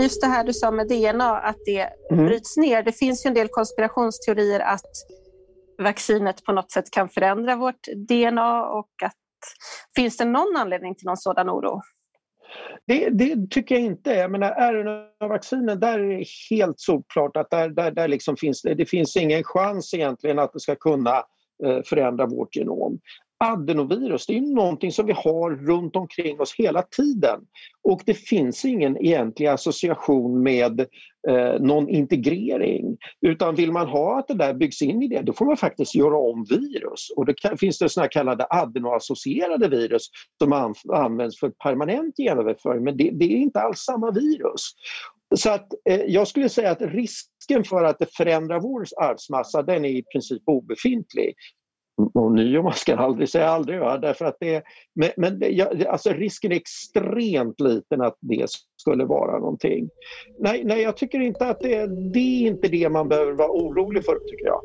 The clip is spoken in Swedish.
Just det här du sa med DNA, att det mm. bryts ner. Det finns ju en del konspirationsteorier att vaccinet på något sätt kan förändra vårt DNA och att finns det någon anledning till någon sådan oro? Det, det, tycker jag inte. Jag menar RNA-vaccinen, där är det helt solklart att där, där, där liksom finns det, finns ingen chans egentligen att det ska kunna eh, förändra vårt genom adenovirus, det är någonting som vi har runt omkring oss hela tiden. Och det finns ingen egentlig association med eh, någon integrering. Utan vill man ha att det där byggs in i det, då får man faktiskt göra om virus. Och det kan, finns det såna kallade adenoassocierade virus som an, används för permanent genöverföring, men det, det, är inte alls samma virus. Så att eh, jag skulle säga att risken för att det förändrar vår arvsmassa den är i princip obefintlig Ånyo, man ska aldrig säga aldrig. Va? Därför att det, men men det, alltså risken är extremt liten att det skulle vara någonting. Nej, nej jag tycker inte att det, det är inte det man behöver vara orolig för tycker jag.